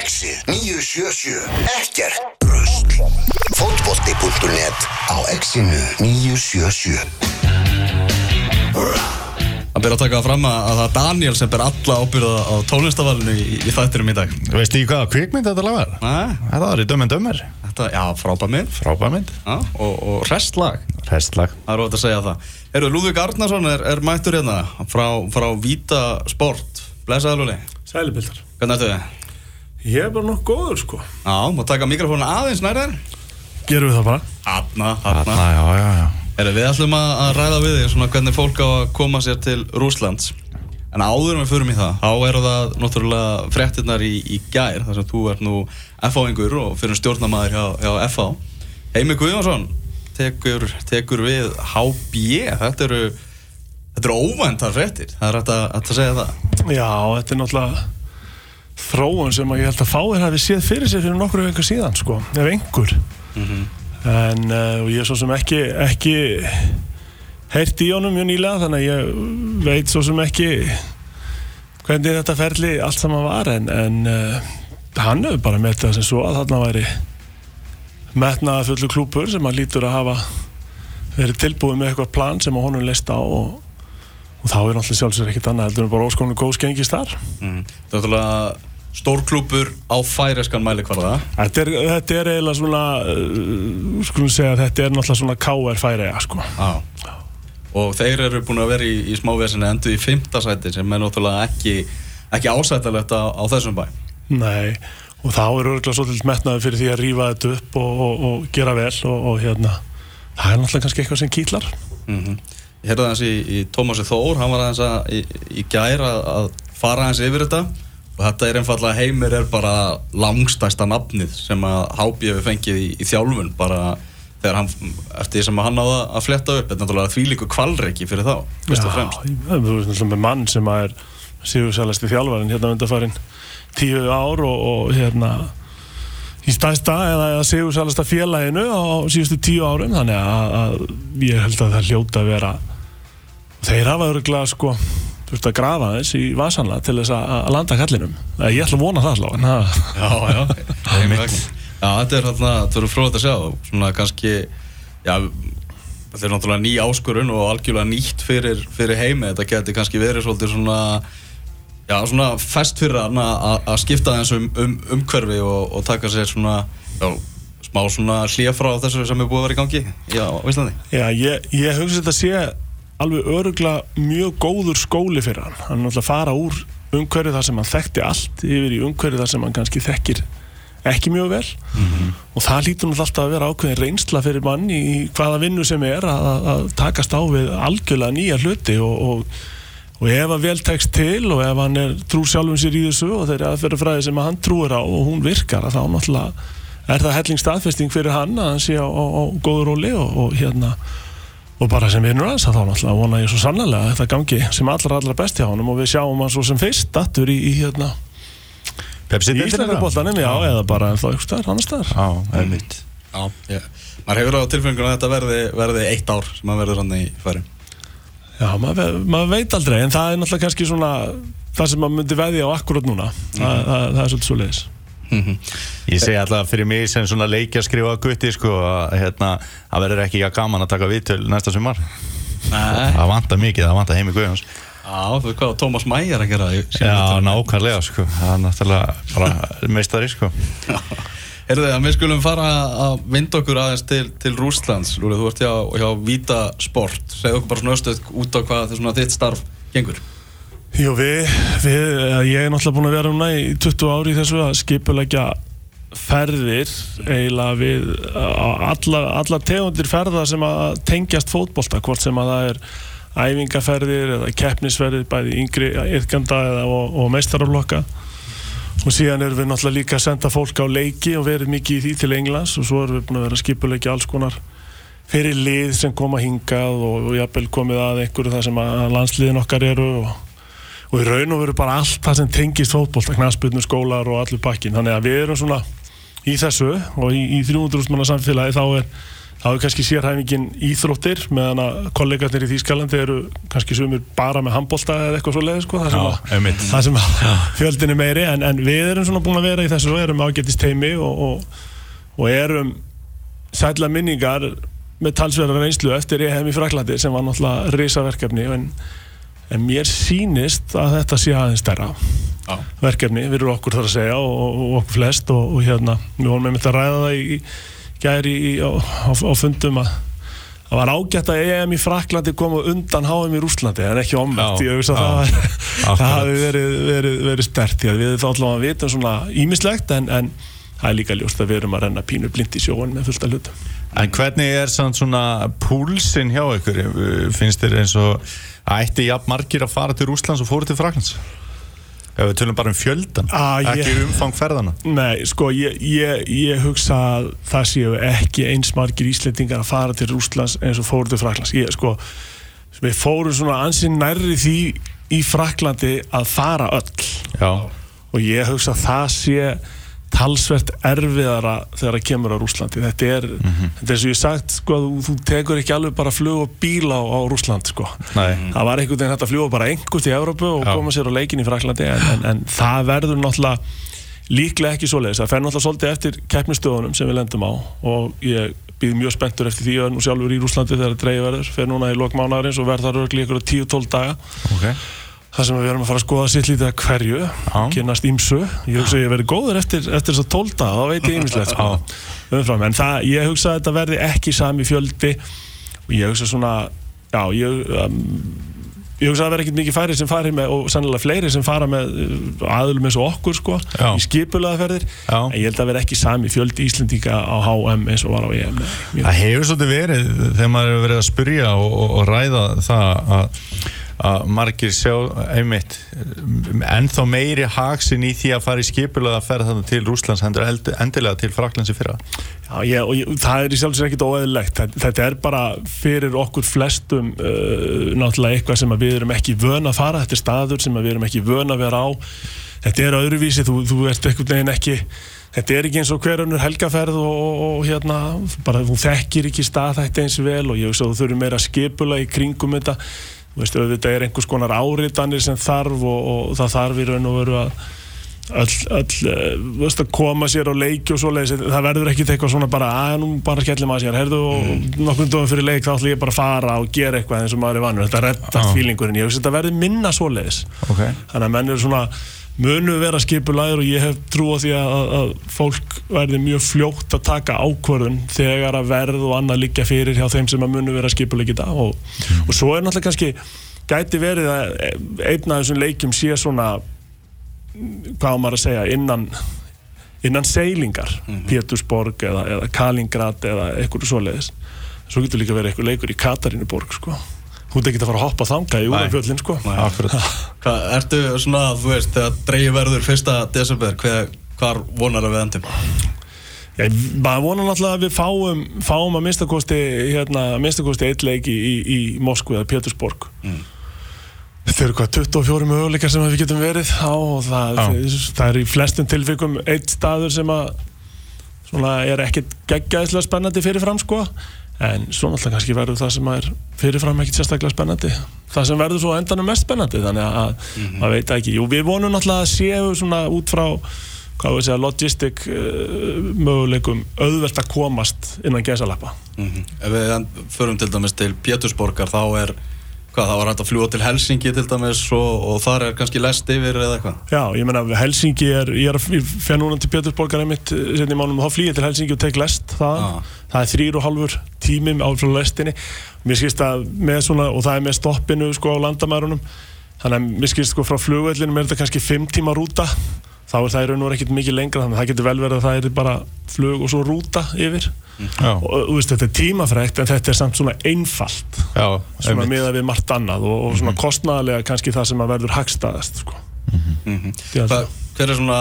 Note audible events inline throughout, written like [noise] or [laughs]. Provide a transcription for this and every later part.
Exið 977 Ekkert Röst Fótbolti.net á Exinu 977 Það ber að taka það fram að að það er Daniel sem ber alla ábyrða á tónlistavalinu í, í þættinum í dag. Veistu í hvaða kvikmynd þetta lag var? Nei, Þetta var í Dömmen Dömmer Þetta, já, frábæð mynd. Frábær mynd. Já, og, og restlag Restlag Það er ótt að segja það. Herru, Lúðvík Arnarsson er, er mættur hérna frá, frá Víta Sport Blessaði Lúli, Sælipildar. hvernig ertu? þið? Ég er bara nokkuð góður sko. Já, má taka mikrofónu aðeins nærðar Gerum við það bara. Hanna, Þarna, hanna já, já, já. Herru, við ætlum að, að ræða við þig svona hvernig fólk á að koma sér til Rúslands En áður en við förum í það þá eru það náttúrulega fréttirnar í, í gær þar sem þú ert nú FH-ingur og fyrir stjórnamaður hjá, hjá FH Heimi Guðjónsson tekur, tekur við HB þetta eru, þetta eru óvæntar fréttir. Það er hægt að, að segja það. Já, þetta er náttúrulega þróun sem ég held að fáir hafi séð fyrir sér fyrir nokkru vengar síðan sko, ef einhver. En uh, ég er svo sem ekki, ekki heyrt í honum mjög nýlega þannig að ég veit svo sem ekki hvernig þetta ferli allt saman var en, en uh, hann hefur bara metið það sem svo að þarna væri metnaða fullu klúpur sem hann lítur að hafa verið tilbúið með eitthvað plan sem honum leist á og, og þá er náttúrulega sjálfsögur ekkert annað heldur en bara óskonu góðs gengist þar mm. þetta er náttúrulega stórklúpur á færeskan mælikvarða. Þetta er, þetta er eiginlega svona uh, skulum segja að þetta er náttúrulega svona KR færiða sko. Já. Og þeir eru búin að vera í, í smávesinu endur í fymta sæti sem er náttúrulega ekki, ekki ásættalegt á, á þessum bæ. Nei, og þá er örgulega svolítið metnaði fyrir því að rífa þetta upp og, og, og gera vel og, og hérna það er náttúrulega kannski eitthvað sem kýtlar. Mm Ég heyrði aðeins í, í Tómasi Þór, hann var aðeins að, í, í gæra að fara aðeins yfir þetta og þetta er einfallega heimir er bara langstæsta nafnið sem að Hábí hefur fengið í, í þjálfun bara þegar hann, eftir því sem hann náða að fletta upp, þetta er náttúrulega því líku kvalreiki fyrir þá, fyrst og fremst. Já, þú veist náttúrulega með mann sem að er síðursælasti þjálfarinn hérna undarfærin tíu ár og, og hérna í stæsta eða, eða sigursælasta félaginu á síðustu tíu árum þannig að, að ég held að það hljóta að vera þeir hafa örgulega sko þú veist að grafa þess í vasanlega til þess að að landa kallinum ég ætla að vona það slá en það Já, já. [laughs] Já, þetta er þarna, þetta eru fróðið að sjá, svona kannski, já, þetta er náttúrulega ný áskurun og algjörlega nýtt fyrir, fyrir heimi, þetta geti kannski verið svolítið svona, já, svona fest fyrir hann að að skipta þess um, um umhverfi og, og taka sér svona, já, smá svona hlýja frá þessu sem er búið að vera í gangi já, á Íslandi. Já, ég, ég hugsa þetta sé alveg öruglega mjög góður skóli fyrir hann. Hann er náttúrulega að fara úr umhverju þar sem hann þekkti allt yfir í umhverju þar sem hann kannski þekkir ekki mjög vel og það lítur náttúrulega alltaf að vera ákveðin reynsla fyrir mann í hvaða vinnu sem er að, að- takast á við algjörlega nýja hluti og, og, og ef að vel tekst til og ef hann er trúr sjálfum sér í þessu og þeirri aðferðafræði sem að hann trúir á og hún virkar að þá náttúrulega er það helling staðfesting fyrir hann að hann sé á, á, á góður róli og, og hérna og bara sem vinnur hans að þá náttúrulega vona ég svo sannlega að þetta gangi sem allra allra best hjá honum og við sjáum hann svo sem fyrst aftur í, í hérna Pepsi í Íslandaboltanum, já, eða bara ennþá ykkur staðar, annar staðar. Já, einmitt. Já, ég, maður hefur á tilfengunum að þetta verði, verði eitt ár sem maður verður hann í færi. Já, maður, maður veit aldrei, en það er náttúrulega kannski svona það sem maður myndi veðja á akkurat núna. Það, það, það er svolítið svo leiðis Ég segi alltaf fyrir mig sem svona leikja skrifa gutti sko að hérna, það verður ekki ekki gaman að taka viðtöl næsta sumar. Það vantar mikið, það vantar heimi Guðjóns. Já, þú veist hvað Tómas Mæjar að gera Já, nákvæmlega sko Það er náttúrulega bara meistari sko. Herðu þið að við skulum fara að vinda okkur aðeins til, til Rúslands Lúri, þú ert hjá, hjá Vita Sport. Segðu okkur bara svona östuð út á hvað þitt starf gengur Jú, við, við, eh, ég er náttúrulega búin að vera núna í 20 ári í þessu að skipulegja ferðir eiginlega við á alla, alla tegundir ferða sem að tengjast fótbolta, hvort sem að það er æfingaferðir eða keppnisferðir bæði yngri yðganda eða og, og meistaraflokka. Og síðan erum við náttúrulega líka að senda fólk á leiki og verið mikið í því til Englands og svo erum við búin að vera skipulegja alls konar fyrir lið sem koma hingað og, og jafnvel komið að einhverju það sem að landsliðin okkar eru og, og í raun og veru bara allt það sem tengist fótbolta, knasputnu skólar og allur pakkin, þannig að við erum svona í þessu og í, í 300 manna samfélagi þá er þá er kannski sérhæfingin íþróttir meðan að kollegarnir í Þýskalandi eru kannski sumir bara með handbólta eða eitthvað svo leiði sko, það sem, Já, að, það sem fjöldin er meiri. En, en við erum svona búin að vera í þessu og erum ágætist teimi og, og, og erum sætla minningar með talsverðar reynslu eftir EHM í Fraklandi sem var náttúrulega risaverkefni. En, en mér sýnist að þetta sé aðeins stærra Já. verkefni fyrir okkur þar að segja og, og, okkur flest og, og hérna, við vorum með að ræða það í, gæri á, á, á fundum að það var ágætt að EM í Fraklandi koma undan HM í Rúslandi en ekki omvægt, Já, ég hugsa að það, hafi verið, verið, verið stert því að við þá allavega vita svona ímislegt en, en það er líka ljóst að við erum að renna pínu blind í sjóun með fullt af hlutum En hvernig er svona púlsinn hjá ykkur? Finnst þér eins og ætti jafn margir að fara til Rúslands og fóru til Fraklands? Ef við tölum bara um fjöldan, Ah, ég- ekki umfang ferðana. Nei, sko, ég, ég, ég hugsa að það séu ekki eins margir Íslendingar að fara til Rúslands eins og fóru til Fraklands. Ég, sko, við fórum svona ansinn nærri því í Fraklandi að fara öll Já, og ég hugsa að það sé talsvert erfiðara þegar það kemur á Rúslandi. Þetta er, þetta er og ég sagt, sko, þú, tekur ekki alveg bara flug og bíl á, á Rúsland, sko. nei, Það var einhvern veginn hægt að fljúa bara einhvert í Evrópu og Já. koma sér á leikin í Fraklandi en, en, en það verður náttúrulega líklega ekki svoleiðis. Það fer náttúrulega svolítið eftir keppnistöðunum sem við lendum á og ég býð mjög spenntur eftir því að nú sjálfur í Rúslandi þegar það dreigja verður. Fer núna í lokmánaðarins og verð þar örgli ykkur 10-12 daga. ok. Það sem við erum að fara að skoða sitt lítið að hverju, kynast ímsu. Ég hugsa að ég verði góður eftir, eftir þess að 12 daga, þá veit ég ímislegt sko. Umfram. En það, ég hugsa að þetta verði ekki sami fjöldi og ég hugsa svona, já, ég, um, ég hugsa að það verði ekkert mikið færi sem fari með og sannlega fleiri sem fara með uh, aðlum eins og okkur sko, Já. í skipulaða ferðir Já. en ég held að verði ekki sami fjöldi Íslendinga á HM eins og var á EM Það hefur svolítið verið þegar maður hefur verið að spyrja og, og, og að, margir sjá einmitt ennþá meiri haksin í því að fara í skipulega að ferða þarna til Rúslands endilega til Fraklands í fyrra. Já, ég, og ég, það er í sjálfsög ekkit óeðilegt þetta, er bara fyrir okkur flestum uh, náttúrulega eitthvað sem við erum ekki vön að fara, þetta er staður sem við erum ekki vön að vera á. Þetta er öðruvísi, þú, þú ert einhvern veginn ekki þetta er ekki eins og hver önnur helgaferð og, og, og hérna bara þú þekkir ekki stað þetta eins vel og ég veist að þú þurfum meira skipula í kringum þetta þú veist, þetta er einhvers konar áritanir sem þarf og, og það þarf í raun og veru að öll, öll uh, veist, að koma sér á leiki og svoleiðis, það verður ekki eitthvað svona bara að nú bara skellum að sér, herðu og mm. nokkur dögum fyrir leik þá ætlum ég bara að fara og gera eitthvað eins og maður er vannur, þetta reddar Já. fílingurinn ég veist þetta verður minna svoleiðis Ok. þannig að menn eru svona munu vera skipulæður og ég hef trú á því að, að, fólk verði mjög fljótt að taka ákvörðun þegar að verð og annað liggja fyrir hjá þeim sem að munu vera skipulæk í dag. Og, og svo er náttúrulega kannski gæti verið að einn af þessum leikjum sé svona hvað maður að segja innan innan seilingar Pétursborg eða, eða Kalingrad eða eitthvað svoleiðis. Svo getur líka verið eitthvað leikur í Katarínuborg sko. Hún er ekki að fara að hoppa þanga í úrafjöllin sko. Akkurat. Hvað, ertu svona, þú veist, þegar dreigi verður fyrsta desember, hver, hvar vonar að við endum? Maður vonar náttúrulega að við fáum, fáum að minnstakosti hérna, minnstakosti eitt leik í, í, í Moskvu eða Pétursborg Mm. Þetta eru hvað 24 möguleikar sem við getum verið á og það, það er í flestum tilfengum eitt staður sem að svona er ekkert geggjaðislega spennandi fyrirfram sko en svo náttúrulega kannski verður það sem er fyrirfram ekkert sérstaklega spennandi. Það sem verður svo endanum mest spennandi þannig að maður veit það ekki. Jú, við vonum náttúrulega að séu svona út frá hvað við segja, logistik uh, möguleikum auðvelt að komast innan gesalappa Mm Ef við förum til dæmis til Pétursborgar, þá er, hvað, þá var hægt að fljúa til Helsingi til dæmis og, og þar er kannski lest yfir eða eitthvað? Já, ég meina Helsingi er, ég er fer núna til Pétursborgar einmitt setni mánum og þá flýja til Helsingi og tek lest það, Ah. það er þrýr og halvur tími á frá lestinni mér skilst að með svona, og það er með stoppinu sko á landamærunum þannig að mér skilst sko frá flugvellinum er þetta kannski fimm tíma rúta þá er það í raun og veru ekkert mikið lengra þannig að það getur vel verið að það er bara flug og svo rúta yfir. Já, og þú veist þetta er tímafrekt en þetta er samt svona einfalt. Já, svona miða við margt annað og, og svona kostnaðarlega kannski það sem að verður hagstaðast sko. Mm Já, Hva, hver er svona,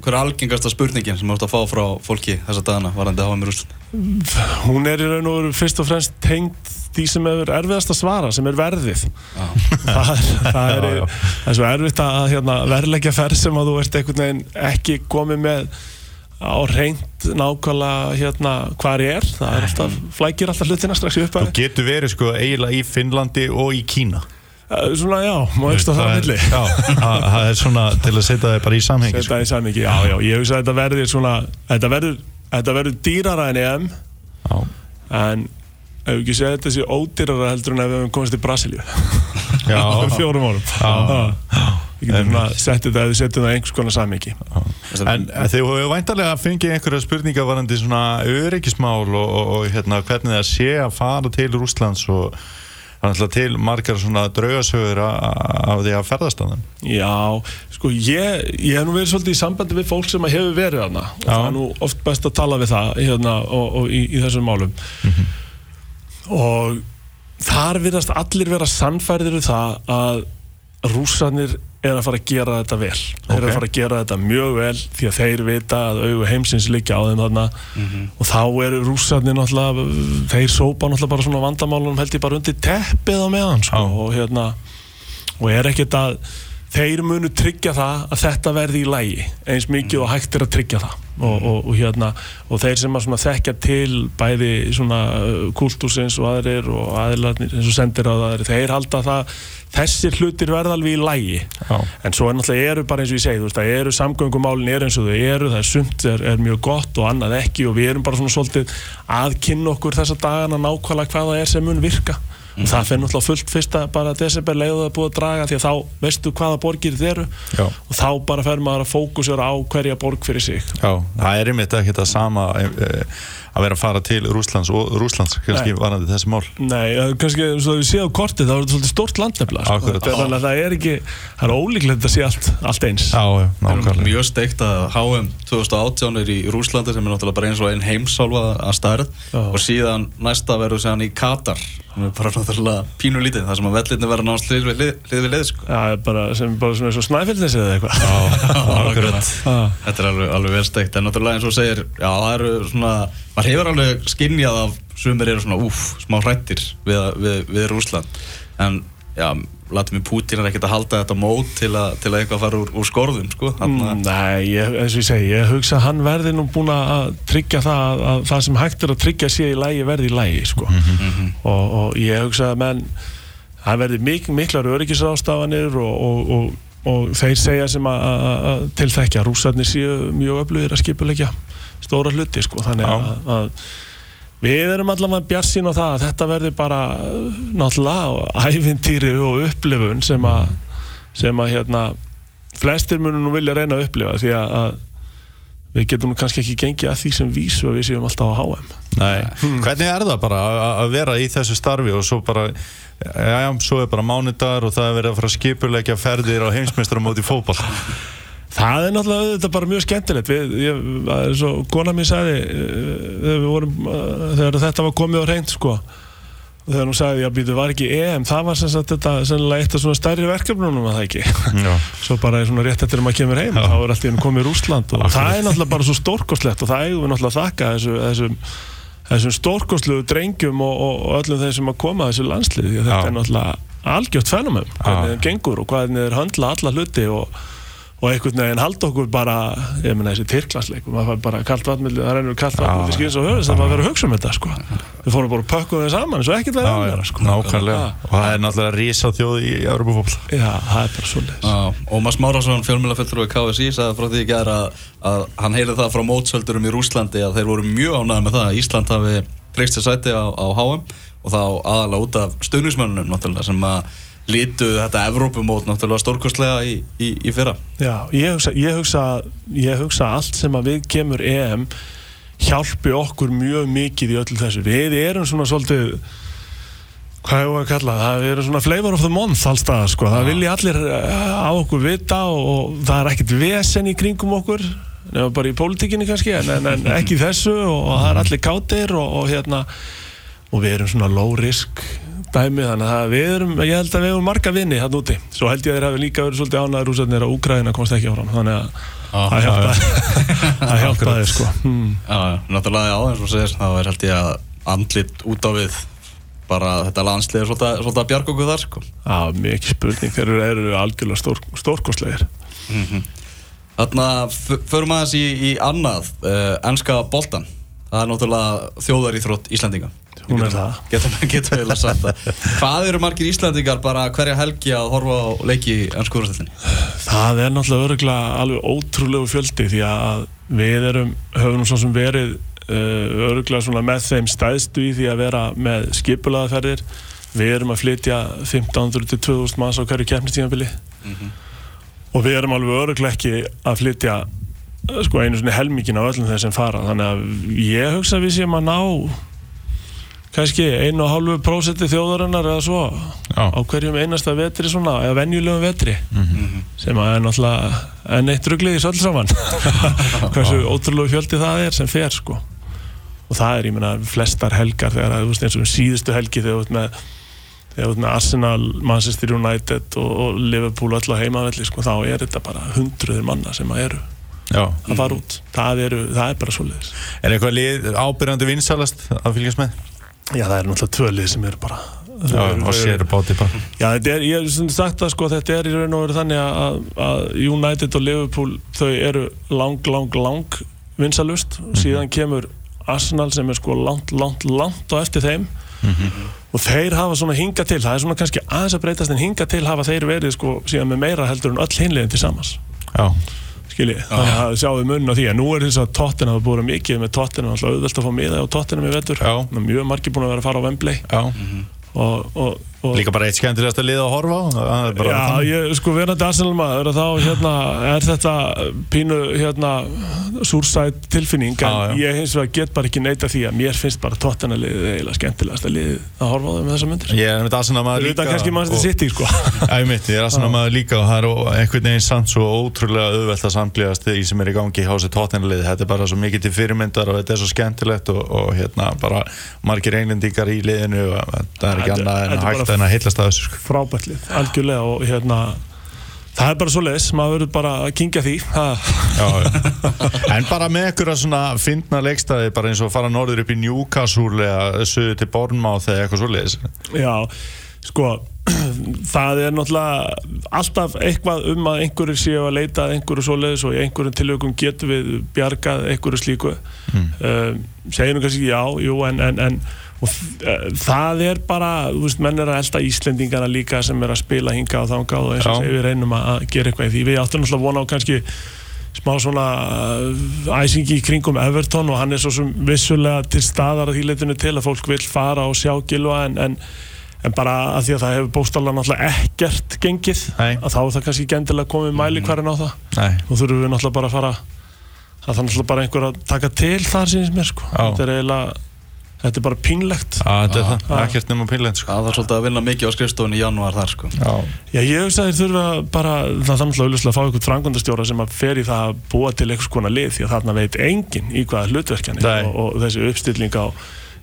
hver er algengasta spurningin sem þú ert að fá frá fólki þessa dagana varandi HM Rúsland? hún er í raun og veru fyrst og fremst tengd því sem er erfiðast að svara, sem er verðið Já. það er, það er, Já, já. það er svo erfitt að hérna, verðleggja ferð sem að þú ert einhvern veginn ekki komið með á reynd nákvæmlega hérna hvar ég er það er alltaf, flækir alltaf hlutina strax í Þú upphæði getur verið sko eiginlega í Finnlandi og í Kína svona já, má ekki það á er, milli? já, [laughs] það það er svona til að setja þig bara í samhengi sko. Þetta í sammingi, já, já, ég hugsa að þetta verður svona, þetta verður, þetta verður dýrara en EM. Já. en ef við ekki segja þetta sé ódýrara heldur en ef við hefum komast til Brasilíu. Já. [laughs] fjórum árum. Já. Við getum svona sett þetta ef við setjum það einhvers konar sammingi En þau hefur væntalega fengið einhverja spurningar varandi svona öryggismál og, og, og hérna, hvernig það sé að fara til Rússlands og er alltaf til margar svona draugasögur af því að ferðast að þeim. Já, sko ég, ég hef nú verið svolítið í sambandi við fólk sem að hefur verið þarna. Og það er nú oft best að tala við það hérna, og, og í, í þessum málum. Og þar virðast allir vera sannfærðir um það að rússarnir er að fara að gera þetta vel. Þeir eru að fara að gera þetta mjög vel því að þeir vita að augu heimsins liggja á þeim þarna. Og þá eru rússarnir náttúrulega þeir sópa náttúrulega bara svona vandamálunum held ég bara undir teppið á meðan sko, og hérna og er ekkert að þeir munu tryggja það að þetta verði í lægi eins mikið og hægt er að tryggja það. Og, og, og hérna og þeir sem að þekkja til bæði uh, kultúrsins og aðrir og aðilarnir eins og sendir á það þeir halda það þessir hlutir verða alveg í lægi Já. en svo er náttúrulega eru bara eins og ég segi það eru samgöngumálin eru eins og þau eru það er sumt er, er mjög gott og annað ekki og við erum bara svona svolítið að kynna okkur þessa dagana nákvæmlega hvað það er sem mun virka og það fyrir náttúrulega fullt fyrsta bara desember leiðu það búið að draga því að þá veistu hvaða borgir þið eru Já. og þá bara fer maður að fókusera á hverja borg fyrir sig Já, það er einmitt ekki það sama e, e, að vera að fara til Rússlands og Rússlands kannski varandi þessi mál. Nei, eh, kannski eins og við séum á kortið þá er þetta svolítið stórt landnefla. Þetta þannig að það er ekki það er ólíklegt að sé allt, allt eins Já, já, Það er nákvæmlega. mjög steikt að HM 2018 er í Rúslandi sem er náttúrulega bara eins og einn heimsálfa að stærð Já. og síðan næsta verður séðan í Katar sem er bara náttúrulega pínu lítið þar sem að vellinni verður náttúrulega hlið við hlið, hlið, við hlið sko. Já, bara, sem bara svona og snæfellnis eða eitthvað. [laughs] Þetta er alveg, alveg vel steikt. En náttúrulega eins og segir, já það eru svona maður hefur alveg skinnjað af sumir eru svona úf, smá hrættir við, við, við Rúsland en já, látum við Putin er ekkert að halda þetta mót til að, til að eitthvað fara úr, úr skorðum sko, Mm, Nei, ég, eins og ég segi, ég hugsa að hann verði nú búin að tryggja það að, að það sem hægt er að tryggja sé í lægi verði í lægi sko. og, og ég hugsa að menn það verði mik miklar öryggisrástafanir og, og, og, og þeir segja sem að, að, að tilþekja rússarnir séu mjög öflugir að skipulegja stóra hluti sko. þannig að Við erum allavega bjart sín á það að þetta verði bara náttúrulega æfintýri og upplifun sem að, sem að hérna, flestir munum nú vilja reyna að upplifa því að, að við getum nú kannski ekki gengið að því sem vísu að við séum alltaf á HM. Nei, hvernig er það bara að- að vera í þessu starfi og svo bara, já, já, svo er bara mánudagur og það er verið að fara að skipulegja ferðir á heimsmeistaramóti fótball. Það er náttúrulega auðvitað bara mjög skemmtilegt við, ég, það er svo, kona mín sagði eh, þegar við vorum eh, þegar þetta var komið á reynd sko og þegar hún sagði, já býtu, var ekki EM það var sem sagt þetta, sennilega eitt af svona stærri verkefnunum að það ekki Já. [laughs] svo bara er svona rétt eftir að maður kemur heim þá er allt í hennu komið Rúsland og það er náttúrulega bara svo stórkostlegt og það eigum við náttúrulega að þakka þessu, þessum, þessum stórkostluðu drengjum og, og, og öllum þeim sem að koma að þessu landslið því að þetta Já. er náttúrulega algjört fenumum hvernig Já. þeim gengur og hvernig þeir höndla alla hluti og og einhvern veginn halda okkur bara ég meina þessi tyrklansleik og maður fær bara kalt vatn það rennur kalt vatn Já. til skins og höfðist það var að vera að hugsa um þetta sko við fórum bara að pökkum þeim saman eins og ekkert verið Já, já, annara sko nákvæmlega. Og það er náttúrulega rísa þjóð í Europafótball. já, það er bara svolítið Já, Ómar Smárásson, fjölmjölafellur og KSI sagði frá því í gæra að, að hann heyrði það frá mótsöldurum í Rúslandi að þeir voru mjög ánægði með það að Ísland hafi treyst sér sæti á, á HM og þá aðalega út af stöðnismönnum náttúrulega sem að lítu þetta Evrópumót náttúrulega stórkostlega í, í, í fyrra. Já, ég hugsa, ég, hugsa, ég hugsa allt sem að við kemur EM hjálpi okkur mjög mikið í öllu þessu. Við erum svona svolítið hvað hefur að kalla það, við erum svona flavor of the month allstað, sko, það vilja allir eh, á okkur vita og, og það er ekkert vesen í kringum okkur nema bara í pólitíkinni kannski en, en, en ekki þessu og, og það er allir kátir og, og hérna. Og við erum svona low risk dæmi þannig að við erum, ég held að við erum marga vinni hann úti, svo held ég að þeir hafi líka verið svolítið ánæður úrsætnir að Úkraina komst ekki áfram þannig að það hjálpaði það hjálpaði sko. Hmm. Já, náttúrulega já, eins og segir þá er held ég að andlit út á við bara þetta landslið er svolítið, svolítið að bjarga okkur þar sko. Já, mikið spurning, þeir eru, algjörlega stór, stórkostlegir. Það Þarna f- förum aðeins í, í annað, uh, ennska boltan. Það er náttúrulega þjóðaríþrótt Íslandinga. Hún er það. Getum, við að sagt það. Hvað eru margir Íslandingar bara hverja helgi að horfa á leiki ennsku úrstættinni? Það er náttúrulega öruglega alveg ótrúlegu fjöldi því að við erum, höfum svo sem verið uh, öruglega svona með þeim stæðstu í því að vera með skipulaðaferðir. Við erum að flytja 1500 til 2000 manns á hverju keppnistímabili og við erum alveg öruglega ekki að flytja uh, sko einu helmingin á öllum þeir sem fara þannig að ég hugsa að við séum að ná kannski einu og hálfu prósenti þjóðarinnar eða svo. Já. á hverjum einasta vetri svona eða venjulegum vetri. Sem að er náttúrulega enn eitt ruglið í söll saman. [laughs] Hversu ótrúlegu fjöldi það er sem fer sko. Og það er, ég meina, flestar helgar þegar það, veist, eins og síðustu helgi þegar þú ert með þegar þú ert með Arsenal, Manchester United og, og Liverpool á heimavelli sko, þá er þetta bara hundruður manna sem að eru Já. að fara út. Það, eru, það er bara svoleiðis. Er eitthvað lið ábyrjandi vinsalast að fylgjast með? Já, það er náttúrulega tvölið sem eru bara Já, og sér báti bara. Já, er, ég hef sagt það sko, þetta er í raun og veru þannig að, að United og Liverpool, þau eru lang, lang, lang vinsalust og síðan kemur Arsenal sem er sko langt, langt, langt á eftir þeim. Og þeir hafa svona hinga til, það er svona kannski aðeins að breytast en hinga til hafa þeir verið sko síðan með meira heldur en öll hinliðin til samans. Já, skiljið, þannig að sjáum við munn á því. En nú er þess að Tottenham hafa búið mikið með Tottenham, alltaf auðvelt að fá miða á Tottenham í vetur, Já. mjög margir búin að vera að fara á Wembley. Og, og Líka bara eitt skemmtilegast að liða að horfa á það er Já, ég, sko verandi Arsenal maður þá hérna, er þetta pínu hérna, súrsæt tilfinning en Já, já. ég hins vegar get bara ekki neita því að mér finnst bara tóttina liðið eiginlega skemmtilegast að liðið að horfa á þau með þessa myndir Ég er Þú líka veit að kannski maður og- sitt í sko. [laughs] Ég mitt, ég er Arsenal maður líka og það er einhvern veginn samt svo ótrúlega auðvelt að samklíðast því sem er í gangi hjá þessi tóttinlið þetta er bara svo mikið til fyrirmyndar og þetta er svo skemmtilegt og, og hérna bara margir englendingar í liðinu og þetta er bara- en að heillast að þessu sko. frábært lið, algjörlega og hérna það er bara svo leiðis, maður verður bara að kingja því. Já. [laughs] En bara með einhverja svona fyndna leikstæði bara eins og fara norður upp í Newcastle eða söðu til Bournemouth eða eitthvað svoleiðis Já, sko [clears throat] það er náttúrulega alltaf eitthvað um að einhverju séu að leita að einhverju svoleiðis og í einhverjum tilökum getum við bjargað einhverju slíku mm. um, segir nú kannski já, jú, en, en, en og uh, það er bara, þú veist, menn er að elda Íslendingana líka sem er að spila hinga og þanga og eins og segir við reynum að að gera eitthvað í því, við áttum náttúrulega vona á kannski smá svona uh, æsingi í kringum Everton og hann er svo sem vissulega til staðar að því leitinu til að fólk vil fara og sjá Gilva en, en, en bara að því að það hefur bóstálega náttúrulega ekkert gengið Nei. að þá er það kannski ekki endilega komið mæli hverjan á það. Nei, og þurfum við náttúrulega bara að fara það þarf náttúrulega bara einhver að taka til þar síns mér sko. Þetta er eiginlega þetta er bara pínlegt. Er ekkert nema pínlend sko. Það var svolítið að vinna mikið á skrifstofunni í janúar þar sko. Já, Já, ég hugsa að þeir þurfa bara, það náttúrulega auðvitað að fá einhvern frangundastjóra sem að fer í það að búa til einhvers konar lið því að þarna veit enginn í hvaða hlutverkjan er og, og þessi uppstilling á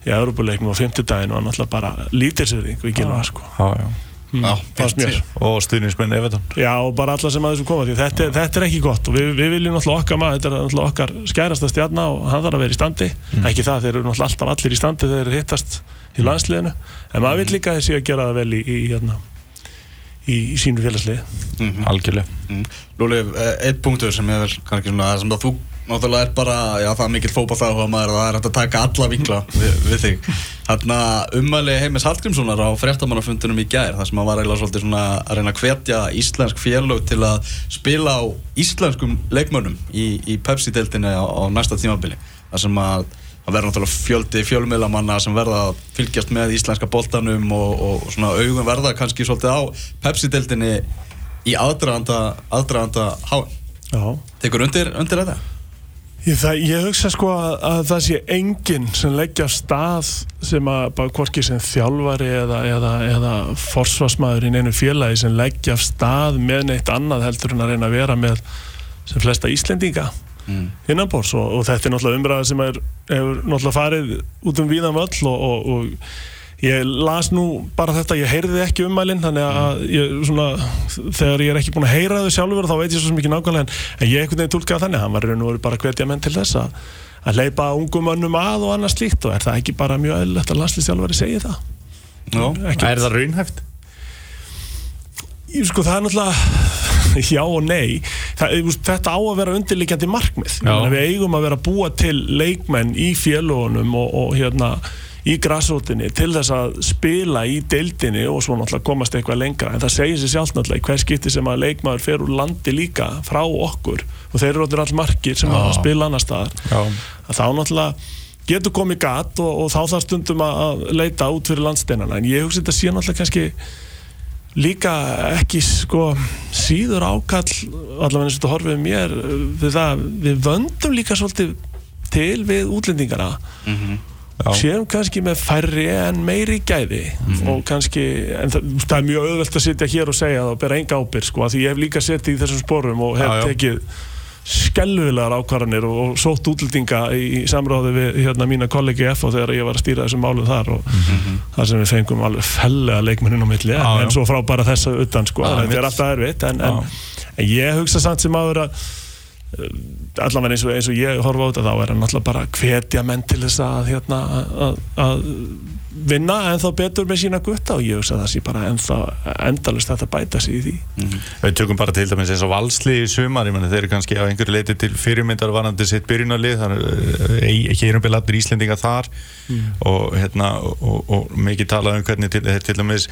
í Európuleiknum á 50 daginn og náttúrulega bara lítilsverðing við gilva sko. já, já Já, fannst mér. Og stuðnismenn Everton. Já, og bara alla sem að þessu koma því þetta, er- þetta er ekki gott. Og við, við viljum náttúrulega okkar maður, þetta er náttúrulega okkar skærasta stjarnar og hann þarf að vera í standi. Ekki það, þeir eru alltaf allir í standi þegar þeir hittast í landsliðinu. En maður vil líka þessi að gera það vel í, í, hérna, í, í sínu félagslið. Algjörlega. Mm. Lúli, eh, einn punktur sem ég vil kannski svona, að þú náttúrulega er bara, já það er mikill fótball það og maður, það er hægt að taka alla vingla við, við þig. Þarna ummæli Heimis Hallgrímssonar á fréttamannafundunum í gær, þar sem hann var eiginlega svolítið svona að reyna að hvetja íslensk félög til að spila á íslenskum leikmönnum í, í Pepsi-deltinni á, á næsta tímabili. Þar sem að það verður náttúrulega fjöldi fjölmiðlamanna sem verða að fylgjast með íslenska boltanum og, og svona augun verða kannski svolítið á Pepsi-deltinni í aðdraðanda, aðdraðanda háin. Já Tekur undir, undir þetta? Ég, það, ég hugsa sko að, að það sé enginn sem leggja stað sem að bara hvorki sem þjálfari eða, eða, eða forsvarsmaður í neinu félagi sem leggja stað með neitt annað heldur en að reyna að vera með sem flesta Íslendinga Mm. innanbors og, og þetta er náttúrulega umræða sem er, hefur náttúrulega farið út um víðan völl og, og, og ég las nú bara þetta, ég heyrði ekki ummælinn þannig að ég, svona, þegar ég er ekki búin að heyra þau sjálfur þá veit ég svo ekki nákvæmlega en, en ég einhvern veginn tólkaði þannig, hann var raun og veru bara hvetja menn til þess að, að leipa ungum önnum að og annað slíkt og er það ekki bara mjög eðlilegt að landslýstjálfari segi það? Já. Er það raunhæft? Ég, sko það er náttúrulega [laughs] já og nei það, þetta á að vera undirliggjandi markmið við eigum að vera búa til leikmenn í félugunum og, og hérna í grassrótinni til þess að spila í deildinni og svo náttúrulega komast eitthvað lengra. En það segir sér sjálf náttúrulega í hver skipti sem að leikmaður fer úr landi líka frá okkur. Og þeir eru allir all markir sem að spila annar staðar. Þá náttúrulega getur komið gat og, og þá þarf stundum að að leita út fyrir landsteinana. En ég hugsi þetta sé náttúrulega kannski líka ekki sko síður ákall allavega eins og þetta horfið mér uh, við það, við vöndum líka svolítið til við útlendingana. Já. Séum kannski með færri en meiri gæði og kannski, en það, það er mjög auðvelt að sitja hér og segja það og bera enga ábyrg sko, að því ég hef líka setið í þessum sporum og hef Já, já. tekið skelvilegar ákvarðanir og, og sótt útlendinga í, samráði við hérna, mína kollegi í FH þegar ég var að stýra þessum málum þar og þar sem við fengum alveg fellega leikmennin á milli Já, en, en svo frá bara þessa utan sko, þetta er alltaf erfitt en, en, en ég hugsa samt sem áður að allavega eins og, eins og ég horfa á þetta þá er hann alltaf bara að hvetja menn til þess að, hérna, að, að vinna en þá betur með sína gutta og ég hugsa að það sé bara endalust þetta bæta sig í því. Við tökum bara til dæmis eins og valsli í sumar, ég menn þeir eru kannski á einhverju leiti til fyrirmyndar varandi sitt byrjunarlið, það er ekki erum byrja allir Íslendinga þar og, hérna, og, og mikið talað um hvernig til, til dæmis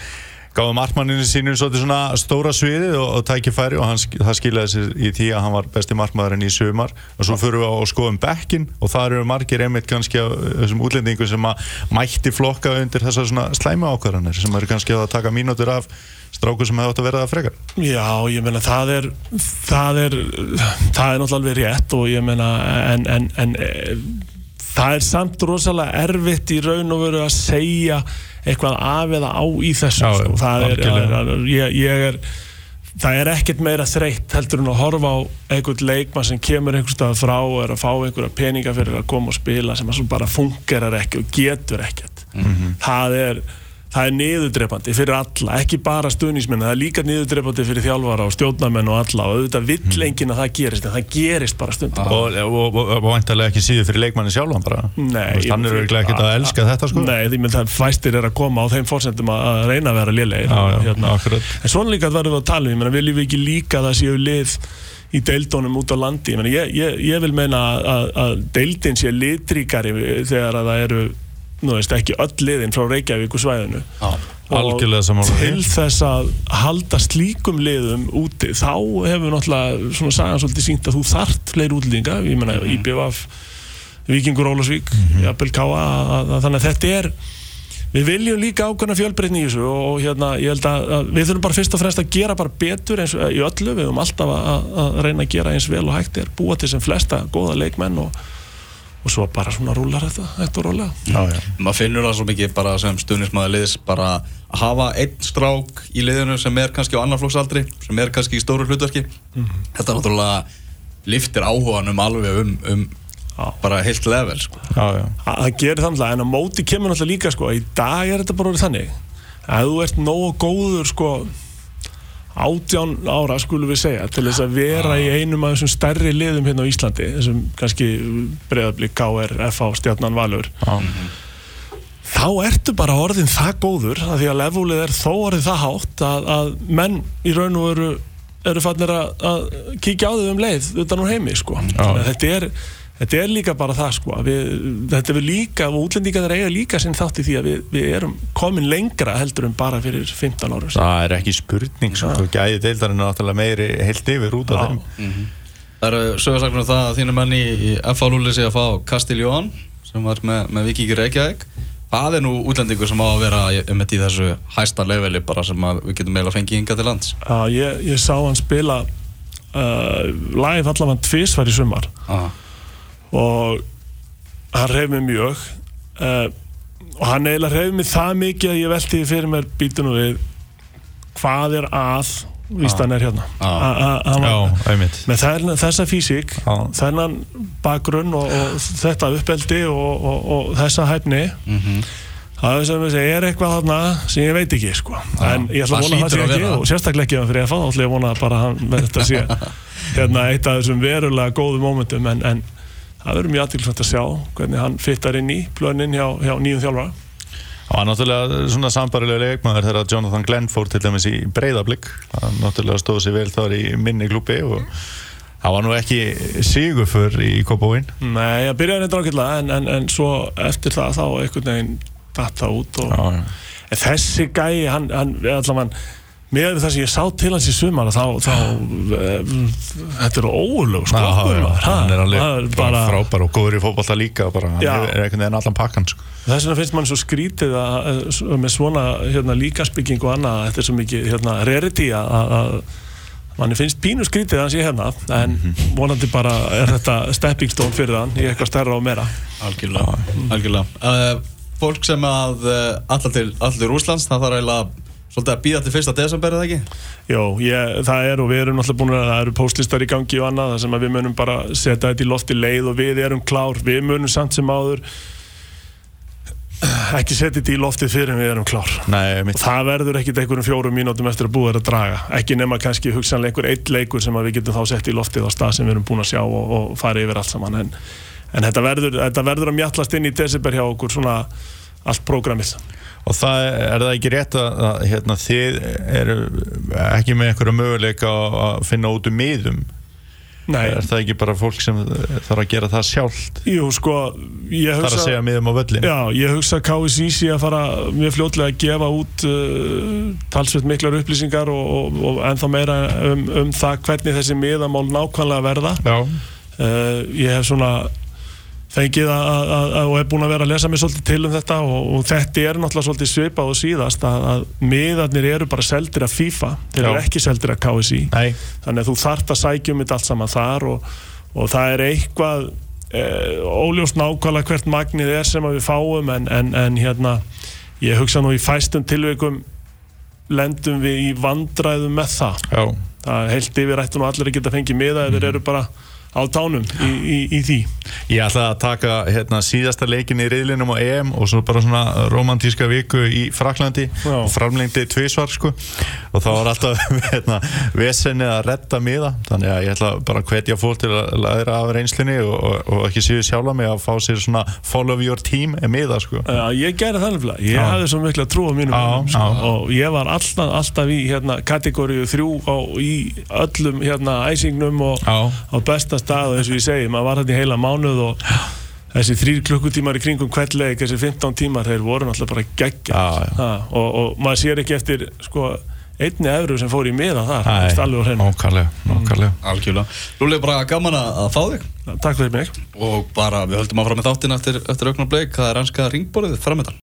gáðu markmanninu sínum svona stóra sviðið og, og tækifæri og hann, sk- það skilaði sér í því að hann var besti markmaðurinn í sumar. Og svo fyrir við á að skoðum bekkin og það eru margir einmitt kannski af þessum útlendingum sem að mætti flokka undir þessar svona slæma ákvarðanir sem eru kannski að taka mínútur af strákur sem hefði átt að vera það frekar. Já, ég meina það er það er, það er náttúrulega alveg rétt og ég meina en, en, en e, það er samt rosalega erfitt í raun og veru að segja eitthvað af eða á í þessu Já, sko. það er, er, er ég, ég er það er ekkert meira þreytt heldur en að horfa á einhvern leikmann sem kemur einhver stað frá og er að fá einhverja peninga fyrir að koma og spila sem að svo bara fungerar ekki og getur ekkert. Það er það er niðurdrepandi fyrir alla, ekki bara stuðnismenn, það er líka niðurdrepandi fyrir þjálfara og stjórnamenn og alla og auðvitað vill enginn að það gerist en það gerist bara stundum. Og, og, og, og væntalega ekki síður fyrir leikmanni sjálfan bara? Nei, Þú veist, hann er auðvitað ekkert að elska þetta sko. Nei, því það fæstir er að koma á þeim fórsendum að að reyna að vera já, hérna. En svona líka verðum við að tala um, ég viljum ekki líka að það séu lið í deildónum út á landi? Ég, ég, ég, ég vil meina að, að, að deildin sé litríkari þegar að það eru nú veist ekki öll liðin frá Reykjavík og svæðinu Og sammála því. til þess að halda slíkum liðum úti þá hefur náttúrulega svona sagan svolítið sínt að þú þart fleiri útlendinga. Ég meina IBF Víkingur Ólasvík, mm að- að- þannig að þetta er við viljum líka ákveðna fjölbreytni í þessu og hérna ég held að, að við þurfum bara fyrst og fremst að gera bara betur eins og í öllu, við höfum alltaf að, að reyna að gera eins vel og hægt er búa til sem flesta góða leikmenn og, og svo bara svona rúlar þetta, rúlega Já, já. maður finnur það svo mikið bara sem stuðnismæður liðs bara að hafa einn strák í liðinu sem er kannski á annarflóksaldri sem er kannski í stóru hlutverki þetta náttúrulega liftir áhuganum alveg um, um bara heilt level sko. Já, já. að það gerir þannig en á móti kemur náttúrulega líka sko, í dag er þetta bara orðið þannig að þú ert nógu góður sko átján ára skulum við segja til þess að vera í einum af þessum stærri liðum hérna á Íslandi þessum kannski breyðablík, KR, FH, Stjarnan, Valur. Þá ertu bara orðin það góður að því að levelið er þó orðin það hátt að, að menn í raun og veru eru fannir að, að kíkja á þau um leið utan úr heimi sko. Þetta er Þetta er líka bara það sko, við, þetta er líka, og útlendingar eiga líka sinn þátt í því að við, við erum komin lengra heldur en bara fyrir 15 árum síðan. Það er ekki spurning sko, gæði deildarinn er náttúrulega meiri heilt yfir út Já. þeim það eru sögursagnum það að þínu menni í FH Lúli sé að fá Castiljón sem var með, með Vikingur Reykjavík það er nú útlendingur sem á að vera um þetta í þessu hæsta leveli bara sem að við getum eiginlega fengið hinga til lands Já, ég, ég sá hann spila uh, live allavega tvisvar í sumar ah. Og hann reyf mig mjög. Uh, og hann eiginlega reyf mig það mikið að ég velti fyrir mér bítunum við hvað er að víst hann er hérna? Já. A- a- hann var- Já, einmitt. Með þessa físík þennan bakgrunn og, og þetta uppeldi og, og, og þessa hæfni það er sem við segja, er eitthvað þarna sem ég veit ekki sko. en ég ætla að vona að það sé að ekki og sérstaklega ekki að fyrir að fá þá ætla ég að vona bara að hann, með [laughs] þetta sé [laughs] hérna, eitt af þessum verulega góðu mómentum en, en það verður mjög aðtilsvægt að sjá hvernig hann fittar inn í plönin hjá, hjá nýjum þjálfara. Það var náttúrulega svona sambarilega leikmaður þegar Jonathan Glenn fór til dæmis í breyðablík það náttúrulega stóð sér vel þar í minni klúpi og það var nú ekki sigufur í Kópavóin Nei, ég byrjaði þetta ákveðlega en, en, en svo eftir það þá einhvern veginn datt það út og, Já, en þessi gæi, hann, hann allavega með það sem ég sá til hans í sumar þá, þá uh, þetta er óulög sko, hann er alveg bara, frábær og góður í fótballta líka bara, hann Já. er einhvern veginn allan pakkan sko. þess vegna finnst mann svo skrítið að, með svona hérna, líkasbygging og annað þetta er svo mikið hérna, rarity að, manni finnst pínu skrítið að hann sé hérna en vonandi bara er þetta stepping stone fyrir hann í eitthvað stærra og meira Algjörlega, algjörlega. Uh, Fólk sem að uh, allar til, allar til Rúslands, það þarf eiginlega svolítið að býða til fyrsta desember, eða ekki? Jó, ég, það er og við erum náttúrulega búin að það eru postlistar í gangi og annað þar sem að við munum bara setja þetta í lofti leið og við erum klár, við munum samt sem áður ekki setja þetta í loftið fyrir en við erum klár. Nei, og það verður ekkit einhverjum fjórum mínútum eftir að búið er að draga. Ekki nema kannski hugsanlega einhver eitt leikur sem að við getum þá sett í loftið á stað sem við erum búin að sjá og, og fara yfir allt saman. En, en þetta, verður, þetta verður að mjallast inn í desember hjá okkur svona allt prógramið og það er það ekki rétt að, að hérna, þið eru ekki með einhverja möguleika að finna út um miðum? Nei, er það ekki bara fólk sem þarf að gera það sjálft? Jú sko ég þarf að hugsa segja miðum á völlin Já, ég hugsa KSI sé að fara mjög fljótlega að gefa út uh, talsveit miklar upplýsingar og, og, og ennþá meira um, um það hvernig þessi miðamál nákvæmlega verða. Já, Uh, ég hef svona fengið að, að, að, og hef búin að vera að lesa mig svolítið til um þetta og, og þetta er náttúrulega svolítið svipað og síðast að, að miðarnir eru bara seldir af FIFA, þeir eru ekki seldir af KSI nei, þannig að þú þarft að sækja um þetta allt saman þar og, og það er eitthvað e, óljóst nákvæmlega hvert magnið er sem að við fáum en, en, en hérna ég hugsa nú í fæstum tilveikum lendum við í vandræðum með það. Já. Það er heilt yfir ættu nú allir að geta fengið miða eða þeir eru bara á tánum í, í, í því. Ég ætla að taka hérna, síðasta leikin í riðlinum á EM og svo bara svona romantíska viku í Fraklandi Já. og framlengdi tvisvar sko. Og þá var alltaf [laughs] hérna, vesenni að redda miða. Þannig að ég ætla bara að hvetja fólk til að læra af reynslunni og, og, og ekki síðu sjálfa mig að fá sér svona follow your team miða sko. Já, ég gerði það nefnilega, ég Já. hafði svo miklu að trúa mínum Já, mönnum, sko, og ég var alltaf, alltaf í hérna, kategóriu þrjú á, í öllum hérna, æsingnum og á besta stað og eins og ég segi, maður var hérna í heila mánuð og þessi þrýr klukkutímar í kringum hvert leik, þessi 15 tímar, þeir voru náttúrulega bara geggja og, og maður sér ekki eftir sko, einni efru sem fór í miða þar, alveg á hreinu. Algjörlega. Lúli, bara gaman að fá þig. Takk fyrir mig. Og bara við höldum að fara með þáttin eftir, eftir auknar bleik, það er ennska ringborðið framöndan.